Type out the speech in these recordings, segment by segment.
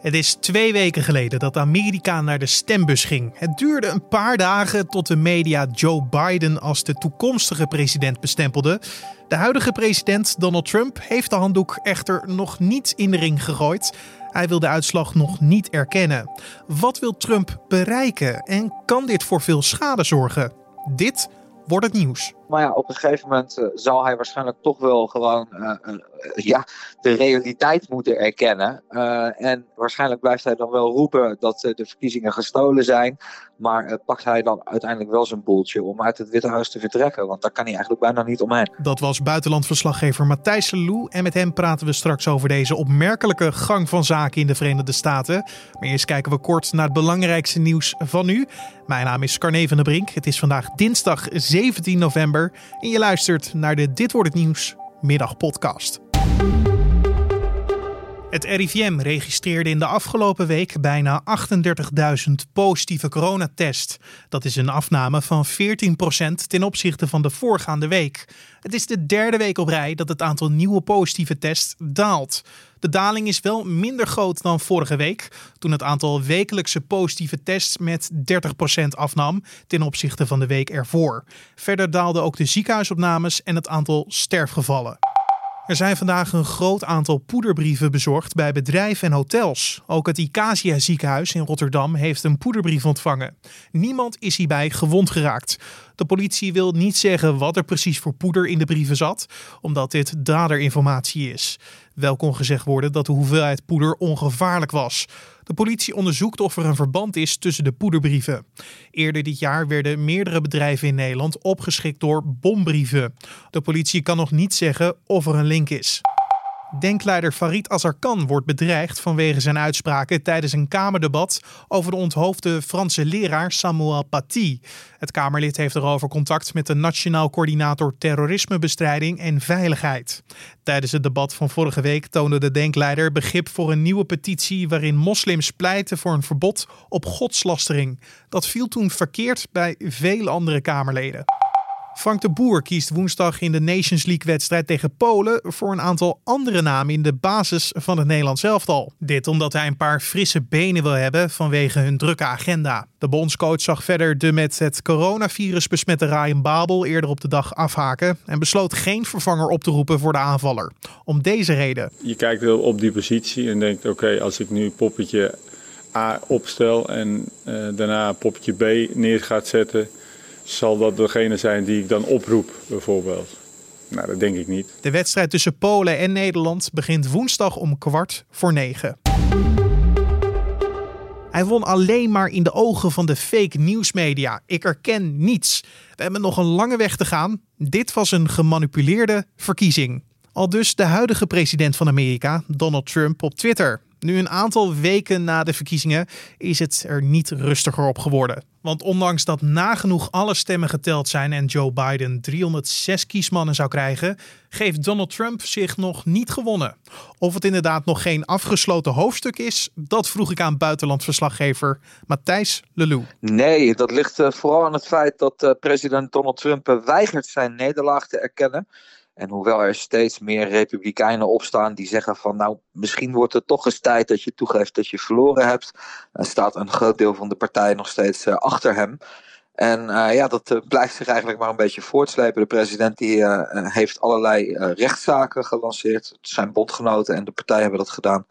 Het is twee weken geleden dat Amerika naar de stembus ging. Het duurde een paar dagen tot de media Joe Biden als de toekomstige president bestempelde. De huidige president Donald Trump heeft de handdoek echter nog niet in de ring gegooid. Hij wil de uitslag nog niet erkennen. Wat wil Trump bereiken en kan dit voor veel schade zorgen? Dit wordt het nieuws. Maar ja, op een gegeven moment uh, zal hij waarschijnlijk toch wel gewoon uh, uh, ja, de realiteit moeten erkennen. en waarschijnlijk blijft hij dan wel roepen dat de verkiezingen gestolen zijn. Maar pakt hij dan uiteindelijk wel zijn boeltje om uit het Witte Huis te vertrekken? Want daar kan hij eigenlijk bijna niet omheen. Dat was buitenlandverslaggever Matthijs Lou. En met hem praten we straks over deze opmerkelijke gang van zaken in de Verenigde Staten. Maar eerst kijken we kort naar het belangrijkste nieuws van nu. Mijn naam is Carne van der Brink. Het is vandaag dinsdag 17 november en je luistert naar de Dit wordt het nieuws middagpodcast. Het RIVM registreerde in de afgelopen week bijna 38.000 positieve coronatests. Dat is een afname van 14% ten opzichte van de voorgaande week. Het is de derde week op rij dat het aantal nieuwe positieve tests daalt. De daling is wel minder groot dan vorige week, toen het aantal wekelijkse positieve tests met 30% afnam ten opzichte van de week ervoor. Verder daalden ook de ziekenhuisopnames en het aantal sterfgevallen. Er zijn vandaag een groot aantal poederbrieven bezorgd bij bedrijven en hotels. Ook het Icasia ziekenhuis in Rotterdam heeft een poederbrief ontvangen. Niemand is hierbij gewond geraakt. De politie wil niet zeggen wat er precies voor poeder in de brieven zat, omdat dit daderinformatie is. Wel kon gezegd worden dat de hoeveelheid poeder ongevaarlijk was. De politie onderzoekt of er een verband is tussen de poederbrieven. Eerder dit jaar werden meerdere bedrijven in Nederland opgeschikt door bombrieven. De politie kan nog niet zeggen of er een link is. Denkleider Farid Azarkan wordt bedreigd vanwege zijn uitspraken tijdens een Kamerdebat over de onthoofde Franse leraar Samuel Paty. Het Kamerlid heeft erover contact met de Nationaal Coördinator Terrorismebestrijding en Veiligheid. Tijdens het debat van vorige week toonde de denkleider begrip voor een nieuwe petitie waarin moslims pleiten voor een verbod op godslastering. Dat viel toen verkeerd bij vele andere Kamerleden. Frank de Boer kiest woensdag in de Nations League-wedstrijd tegen Polen voor een aantal andere namen in de basis van het Nederlands elftal. Dit omdat hij een paar frisse benen wil hebben vanwege hun drukke agenda. De bondscoach zag verder de met het coronavirus besmette Ryan Babel eerder op de dag afhaken en besloot geen vervanger op te roepen voor de aanvaller. Om deze reden. Je kijkt op die positie en denkt: oké, als ik nu poppetje A opstel en uh, daarna poppetje B neer gaat zetten zal dat degene zijn die ik dan oproep, bijvoorbeeld? Nou, dat denk ik niet. De wedstrijd tussen Polen en Nederland begint woensdag om kwart voor negen. Hij won alleen maar in de ogen van de fake nieuwsmedia. Ik erken niets. We hebben nog een lange weg te gaan. Dit was een gemanipuleerde verkiezing. Al dus de huidige president van Amerika, Donald Trump, op Twitter. Nu een aantal weken na de verkiezingen is het er niet rustiger op geworden. Want ondanks dat nagenoeg alle stemmen geteld zijn en Joe Biden 306 kiesmannen zou krijgen, geeft Donald Trump zich nog niet gewonnen. Of het inderdaad nog geen afgesloten hoofdstuk is, dat vroeg ik aan buitenlandverslaggever Matthijs Lelou. Nee, dat ligt uh, vooral aan het feit dat uh, president Donald Trump weigert zijn nederlaag te erkennen. En hoewel er steeds meer republikeinen opstaan die zeggen van nou misschien wordt het toch eens tijd dat je toegeeft dat je verloren hebt, staat een groot deel van de partij nog steeds uh, achter hem. En uh, ja, dat uh, blijft zich eigenlijk maar een beetje voortslepen. De president die, uh, heeft allerlei rechtszaken gelanceerd. Zijn bondgenoten en de partij hebben dat gedaan.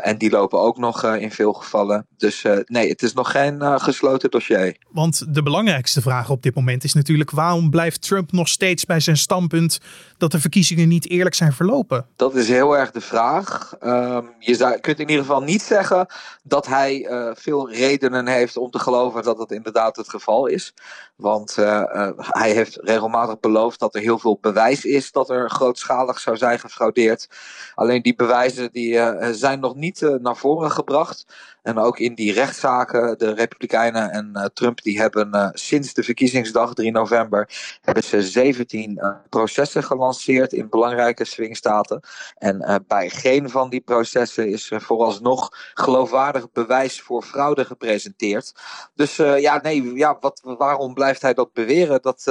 en die lopen ook nog in veel gevallen. Dus nee, het is nog geen gesloten dossier. Want de belangrijkste vraag op dit moment is natuurlijk: waarom blijft Trump nog steeds bij zijn standpunt dat de verkiezingen niet eerlijk zijn verlopen? Dat is heel erg de vraag. Um, je zou, kunt in ieder geval niet zeggen dat hij veel redenen heeft om te geloven dat het inderdaad het geval geval is. Want uh, uh, hij heeft regelmatig beloofd dat er heel veel bewijs is dat er grootschalig zou zijn gefraudeerd. Alleen die bewijzen die, uh, zijn nog niet naar voren gebracht. En ook in die rechtszaken, de Republikeinen en Trump, die hebben sinds de verkiezingsdag 3 november, hebben ze 17 uh, processen gelanceerd in belangrijke swingstaten. En bij geen van die processen is vooralsnog geloofwaardig bewijs voor fraude gepresenteerd. Dus ja, nee, ja, wat, waarom blijft hij dat beweren? Dat,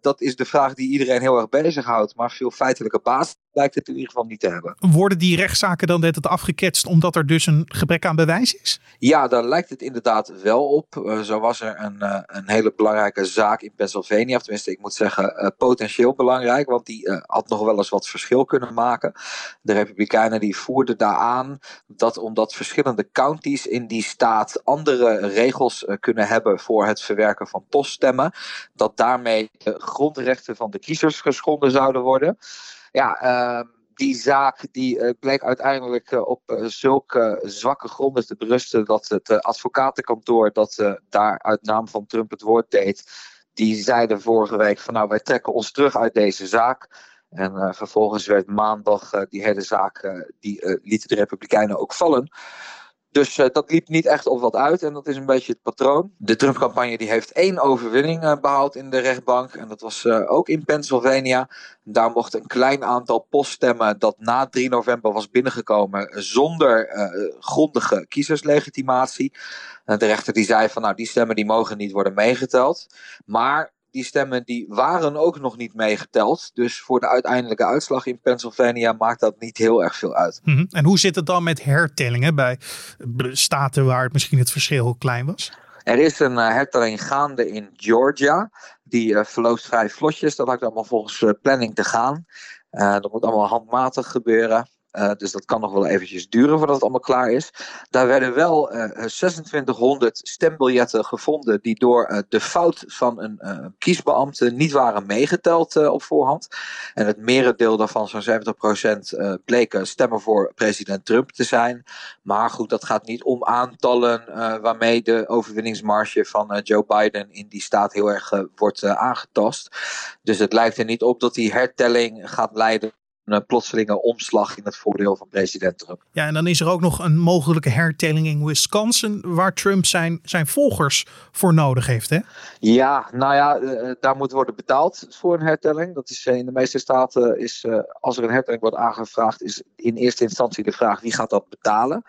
dat is de vraag die iedereen heel erg bezighoudt. Maar veel feitelijke basis lijkt het in ieder geval niet te hebben. Worden die rechtszaken dan net het afgeketst omdat er dus een gebrek aan bewijs is? Ja, daar lijkt het inderdaad wel op. Uh, zo was er een, uh, een hele belangrijke zaak in Pennsylvania. Of tenminste, ik moet zeggen, uh, potentieel belangrijk. Want die had nog wel eens wat verschil kunnen maken. De Republikeinen die voerden daar aan dat omdat verschillende counties in die staat andere regels kunnen hebben voor het verwerken van poststemmen, dat daarmee de grondrechten van de kiezers geschonden zouden worden ja, uh, die zaak die uh, bleek uiteindelijk uh, op uh, zulke zwakke gronden te berusten dat het advocatenkantoor dat daar uit naam van Trump het woord deed, die zeiden vorige week van nou wij trekken ons terug uit deze zaak. En vervolgens werd maandag die hele zaak, die lieten de Republikeinen ook vallen. Dus uh, dat liep niet echt op wat uit en dat is een beetje het patroon. De Trump-campagne die heeft één overwinning uh, behaald in de rechtbank en dat was uh, ook in Pennsylvania. Daar mocht een klein aantal poststemmen dat na 3 november was binnengekomen zonder grondige kiezerslegitimatie. de rechter die zei van nou die stemmen die mogen niet worden meegeteld. Maar die stemmen die waren ook nog niet meegeteld. Dus voor de uiteindelijke uitslag in Pennsylvania maakt dat niet heel erg veel uit. Mm -hmm. En hoe zit het dan met hertellingen bij staten waar het misschien het verschil heel klein was? Er is een uh, hertelling gaande in Georgia. Die uh, verloopt vrij vlotjes. Dat lijkt allemaal volgens uh, planning te gaan. dat moet allemaal handmatig gebeuren. Uh, dus dat kan nog wel eventjes duren voordat het allemaal klaar is. Daar werden wel uh, 2600 stembiljetten gevonden die door uh, de fout van een kiesbeambte niet waren meegeteld op voorhand. En het merendeel daarvan, zo'n 70%, bleken stemmen voor president Trump te zijn. Maar goed, dat gaat niet om aantallen waarmee de overwinningsmarge van Joe Biden in die staat heel erg wordt aangetast. Dus het lijkt er niet op dat die hertelling gaat leiden een plotselinge omslag in het voordeel van president Trump. Ja, en dan is er ook nog een mogelijke hertelling in Wisconsin, waar Trump zijn, zijn volgers voor nodig heeft. Hè? Ja, nou ja, uh, daar moet worden betaald voor een hertelling. Dat is in de meeste staten is, als er een hertelling wordt aangevraagd, is in eerste instantie de vraag wie gaat dat betalen.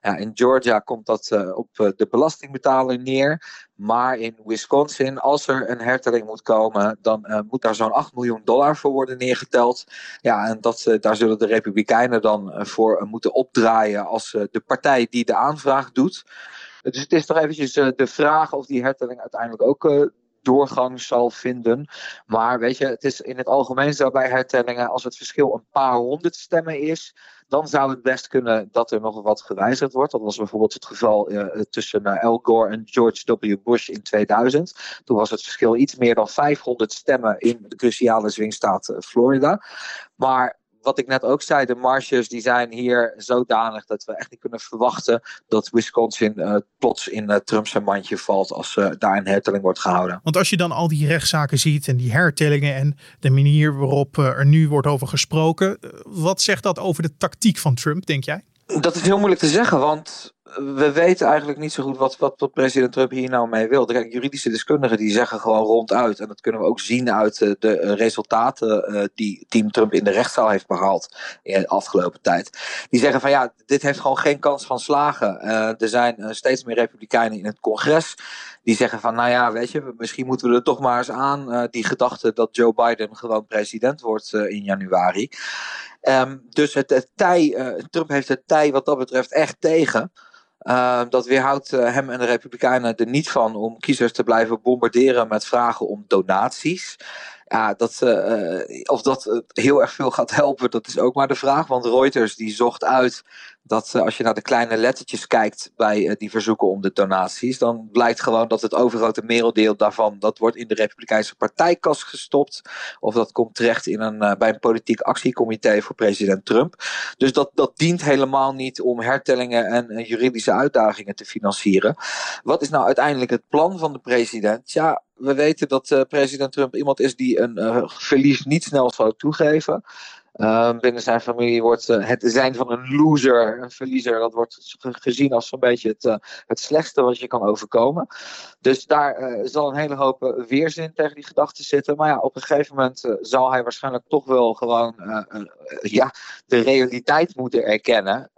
Ja, in Georgia komt dat uh, op uh, de belastingbetaler neer. Maar in Wisconsin, als er een hertelling moet komen, dan uh, moet daar zo'n 8 miljoen dollar voor worden neergeteld. Ja, en dat, daar zullen de Republikeinen dan voor moeten opdraaien als de partij die de aanvraag doet. Dus het is toch eventjes de vraag of die hertelling uiteindelijk ook doorgang zal vinden. Maar weet je, het is in het algemeen zo bij hertellingen, als het verschil een paar honderd stemmen is, dan zou het best kunnen dat er nog wat gewijzigd wordt. Dat was bijvoorbeeld het geval uh, tussen uh, Al Gore en George W. Bush in 2000. Toen was het verschil iets meer dan 500 stemmen in de cruciale swingstaat uh, Florida. Maar wat ik net ook zei, de marges die zijn hier zodanig dat we echt niet kunnen verwachten dat Wisconsin uh, plots in uh, Trump's mandje valt als uh, daar een hertelling wordt gehouden. Want als je dan al die rechtszaken ziet en die hertellingen en de manier waarop er nu wordt over gesproken, wat zegt dat over de tactiek van Trump, denk jij? Dat is heel moeilijk te zeggen, want we weten eigenlijk niet zo goed wat, wat, wat, president Trump hier nou mee wil. Kijk, juridische deskundigen die zeggen gewoon ronduit, en dat kunnen we ook zien uit de, de resultaten uh, die team Trump in de rechtszaal heeft behaald in de afgelopen tijd. Die zeggen van ja, dit heeft gewoon geen kans van slagen. Er zijn steeds meer republikeinen in het congres die zeggen van nou ja, weet je, misschien moeten we er toch maar eens aan, die gedachte dat Joe Biden gewoon president wordt in januari. Um, dus het, het Trump heeft het tij wat dat betreft echt tegen. Uh, dat weerhoudt uh, hem en de Republikeinen er niet van om kiezers te blijven bombarderen met vragen om donaties. Ja, dat, uh, of dat heel erg veel gaat helpen, dat is ook maar de vraag. Want Reuters die zocht uit dat als je naar de kleine lettertjes kijkt bij die verzoeken om de donaties, dan blijkt gewoon dat het overgrote merendeel daarvan, dat wordt in de Republikeinse partijkas gestopt. Of dat komt terecht in een, bij een politiek actiecomité voor president Trump. Dus dat, dat dient helemaal niet om hertellingen en juridische uitdagingen te financieren. Wat is nou uiteindelijk het plan van de president? Ja, we weten dat president Trump iemand is die een verlies niet snel zou toegeven. Uh, binnen zijn familie wordt uh, het zijn van een loser, een verliezer, dat wordt gezien als zo'n beetje het, het slechtste wat je kan overkomen. Dus daar zal een hele hoop weerzin tegen die gedachte zitten. Maar ja, op een gegeven moment zal hij waarschijnlijk toch wel gewoon ja, de realiteit moeten erkennen.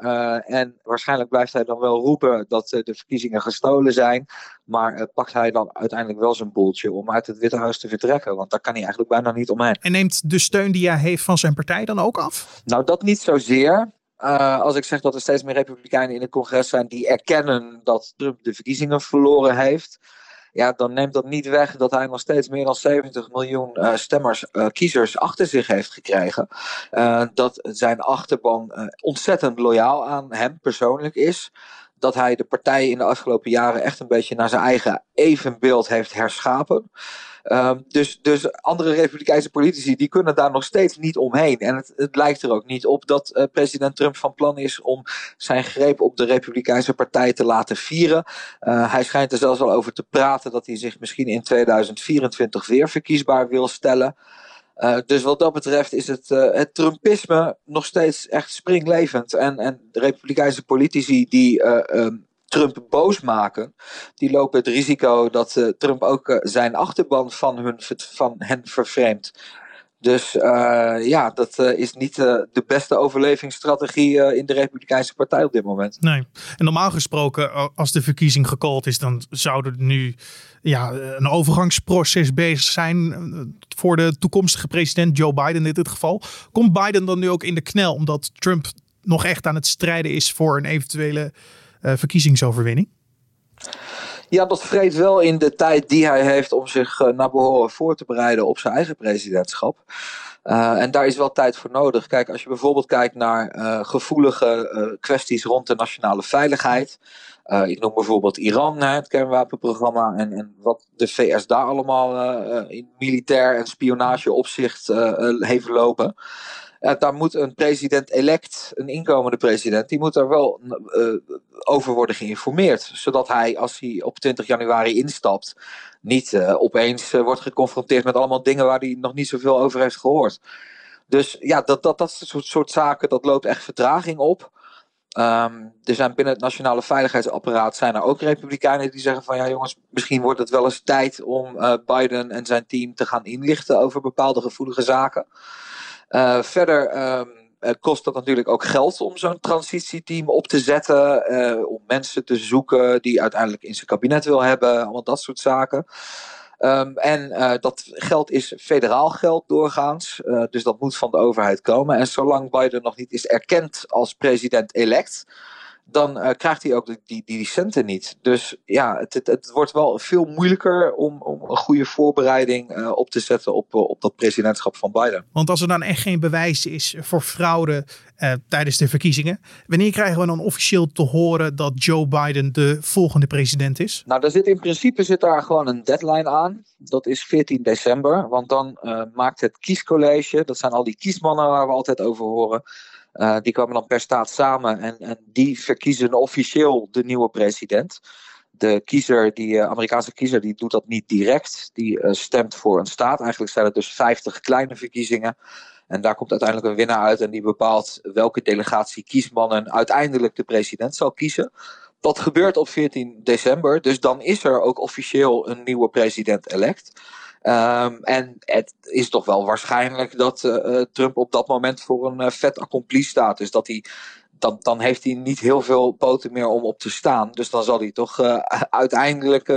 en waarschijnlijk blijft hij dan wel roepen dat de verkiezingen gestolen zijn. Maar pakt hij dan uiteindelijk wel zijn boeltje om uit het Witte Huis te vertrekken? Want daar kan hij eigenlijk bijna niet omheen. En neemt de steun die hij heeft van zijn partij dan ook af? Nou, dat niet zozeer. Uh, als ik zeg dat er steeds meer Republikeinen in het congres zijn die erkennen dat Trump de verkiezingen verloren heeft ja, dan neemt dat niet weg dat hij nog steeds meer dan 70 miljoen uh, stemmers, uh, kiezers achter zich heeft gekregen. Dat zijn achterban ontzettend loyaal aan hem persoonlijk is. Dat hij de partij in de afgelopen jaren echt een beetje naar zijn eigen evenbeeld heeft herschapen. Um, dus, dus andere Republikeinse politici die kunnen daar nog steeds niet omheen. En het, het lijkt er ook niet op dat uh, president Trump van plan is om zijn greep op de Republikeinse partij te laten vieren. Uh, hij schijnt er zelfs al over te praten dat hij zich misschien in 2024 weer verkiesbaar wil stellen. Uh, dus wat dat betreft is het, het Trumpisme nog steeds echt springlevend. En, en de Republikeinse politici die um, Trump boos maken, die lopen het risico dat uh, Trump ook uh, zijn achterban van, hun, van hen vervreemdt. Dus uh, ja, dat is niet de beste overlevingsstrategie in de Republikeinse Partij op dit moment. Nee. En normaal gesproken, als de verkiezing gecallt is, dan zou er nu ja, een overgangsproces bezig zijn voor de toekomstige president Joe Biden in dit geval. Komt Biden dan nu ook in de knel, omdat Trump nog echt aan het strijden is voor een eventuele verkiezingsoverwinning? Ja, dat vreet wel in de tijd die hij heeft om zich uh, naar behoren voor te bereiden op zijn eigen presidentschap. Uh, en daar is wel tijd voor nodig. Kijk, als je bijvoorbeeld kijkt naar gevoelige kwesties rond de nationale veiligheid. ik noem bijvoorbeeld Iran, het kernwapenprogramma, en, en wat de VS daar allemaal in militair en spionageopzicht heeft lopen. Daar moet een president-elect, een inkomende president, die moet daar wel uh, over worden geïnformeerd. Zodat hij, als hij op 20 januari instapt, niet uh, opeens uh, wordt geconfronteerd met allemaal dingen waar hij nog niet zoveel over heeft gehoord. Dus ja, dat, dat, dat soort, soort zaken, dat loopt echt vertraging op. Um, er zijn binnen het nationale veiligheidsapparaat zijn er ook republikeinen die zeggen van ja jongens, misschien wordt het wel eens tijd om Biden en zijn team te gaan inlichten over bepaalde gevoelige zaken. Uh, verder um, kost dat natuurlijk ook geld om zo'n transitieteam op te zetten. Uh, om mensen te zoeken die uiteindelijk in zijn kabinet wil hebben. Allemaal dat soort zaken. Um, en dat geld is federaal geld doorgaans. Dus dat moet van de overheid komen. En zolang Biden nog niet is erkend als president-elect dan uh, krijgt hij ook die, die, die, centen niet. Dus ja, het, het, het, wordt wel veel moeilijker om, om een goede voorbereiding uh, op te zetten op, uh, op dat presidentschap van Biden. Want als er dan echt geen bewijs is voor fraude tijdens de verkiezingen, wanneer krijgen we dan officieel te horen dat Joe Biden de volgende president is? Nou, daar zit in principe zit daar gewoon een deadline aan. Dat is 14 december, want dan maakt het kiescollege, dat zijn al die kiesmannen waar we altijd over horen uh, die komen dan per staat samen en, en die verkiezen officieel de nieuwe president. De kiezer, die uh, Amerikaanse kiezer, die doet dat niet direct. Die uh, stemt voor een staat. Eigenlijk zijn het dus 50 kleine verkiezingen. En daar komt uiteindelijk een winnaar uit en die bepaalt welke delegatie kiesmannen uiteindelijk de president zal kiezen. Dat gebeurt op 14 december, dus dan is er ook officieel een nieuwe president-elect. Um, en het is toch wel waarschijnlijk dat uh, Trump op dat moment voor een uh, vet accompli staat. Dus dat hij, dan, dan heeft hij niet heel veel poten meer om op te staan. Dus dan zal hij toch uh, uiteindelijk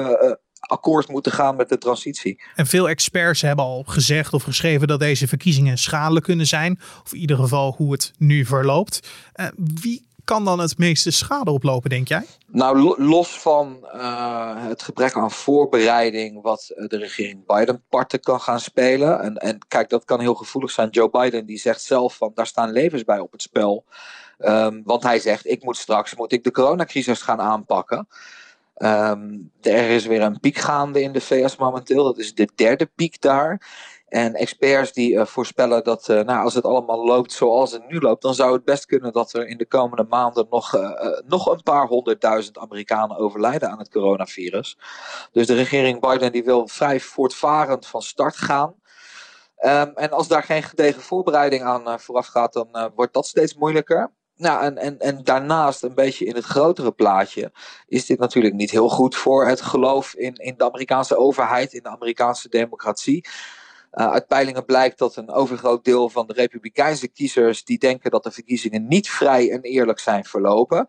akkoord moeten gaan met de transitie. En veel experts hebben al gezegd of geschreven dat deze verkiezingen schadelijk kunnen zijn. Of in ieder geval hoe het nu verloopt. wie kan dan het meeste schade oplopen, denk jij? Nou, los van uh, het gebrek aan voorbereiding wat de regering Biden parten kan gaan spelen. En, en kijk, dat kan heel gevoelig zijn. Joe Biden die zegt zelf van daar staan levens bij op het spel. Um, want hij zegt, ik moet straks moet ik de coronacrisis gaan aanpakken. Um, er is weer een piek gaande in de VS momenteel. Dat is de derde piek daar. En experts die uh, voorspellen dat uh, nou, als het allemaal loopt zoals het nu loopt, dan zou het best kunnen dat er in de komende maanden nog, uh, nog een paar honderdduizend Amerikanen overlijden aan het coronavirus. Dus de regering Biden die wil vrij voortvarend van start gaan. Um, en als daar geen gedegen voorbereiding aan vooraf gaat, dan wordt dat steeds moeilijker. Nou, en, en, en daarnaast, een beetje in het grotere plaatje, is dit natuurlijk niet heel goed voor het geloof in, in de Amerikaanse overheid, in de Amerikaanse democratie. Uh, uit peilingen blijkt dat een overgroot deel van de Republikeinse kiezers die denken dat de verkiezingen niet vrij en eerlijk zijn verlopen.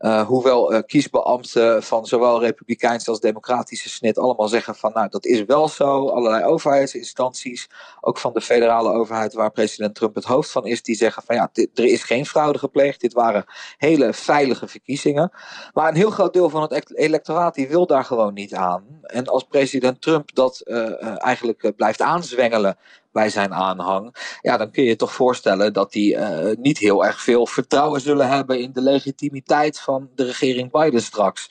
Uh, hoewel uh, kiesbeambten van zowel republikeinse als democratische snit allemaal zeggen van nou dat is wel zo. Allerlei overheidsinstanties, ook van de federale overheid waar president Trump het hoofd van is, die zeggen van ja er is geen fraude gepleegd. Dit waren hele veilige verkiezingen. Maar een heel groot deel van het electoraat die wil daar gewoon niet aan. En als president Trump dat uh, eigenlijk blijft aanzwengelen bij zijn aanhang. Ja, dan kun je je toch voorstellen dat die uh, niet heel erg veel vertrouwen zullen hebben in de legitimiteit van de regering Biden straks.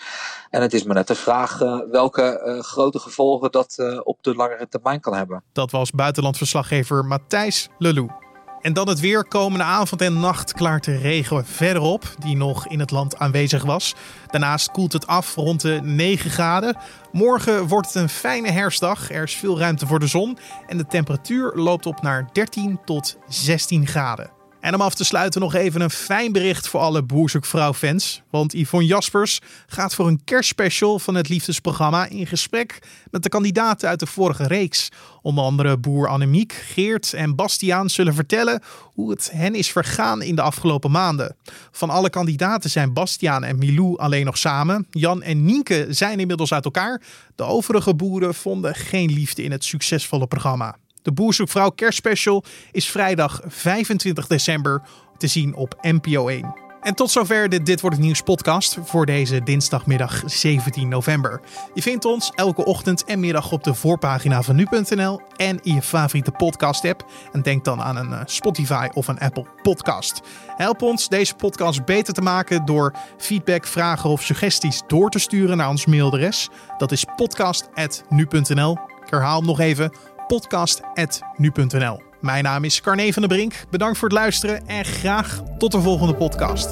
En het is maar net de vraag uh, welke uh, grote gevolgen dat op de langere termijn kan hebben. Dat was buitenlandverslaggever Matthijs Lelou. En dan het weer. Komende avond en nacht klaart de regen verder op, die nog in het land aanwezig was. Daarnaast koelt het af rond de 9 graden. Morgen wordt het een fijne herfstdag. Er is veel ruimte voor de zon. En de temperatuur loopt op naar 13 tot 16 graden. En om af te sluiten nog even een fijn bericht voor alle Boerzoekvrouw-fans. Want Yvonne Jaspers gaat voor een kerstspecial van het liefdesprogramma in gesprek met de kandidaten uit de vorige reeks. Onder andere boer Annemiek, Geert en Bastiaan zullen vertellen hoe het hen is vergaan in de afgelopen maanden. Van alle kandidaten zijn Bastiaan en Milou alleen nog samen. Jan en Nienke zijn inmiddels uit elkaar. De overige boeren vonden geen liefde in het succesvolle programma. De Boerzoekvrouw kerstspecial is vrijdag 25 december te zien op NPO 1. En tot zover de Dit Wordt Het Nieuws podcast voor deze dinsdagmiddag 17 november. Je vindt ons elke ochtend en middag op de voorpagina van nu.nl en in je favoriete podcast app. En denk dan aan een eh, Spotify of een Apple podcast. Help ons deze podcast beter te maken door feedback, vragen of suggesties door te sturen naar ons mailadres. Dat is podcast.nu.nl. Ik herhaal nog even podcast.nu.nl. Mijn naam is Carne van der Brink. Bedankt voor het luisteren en graag tot de volgende podcast.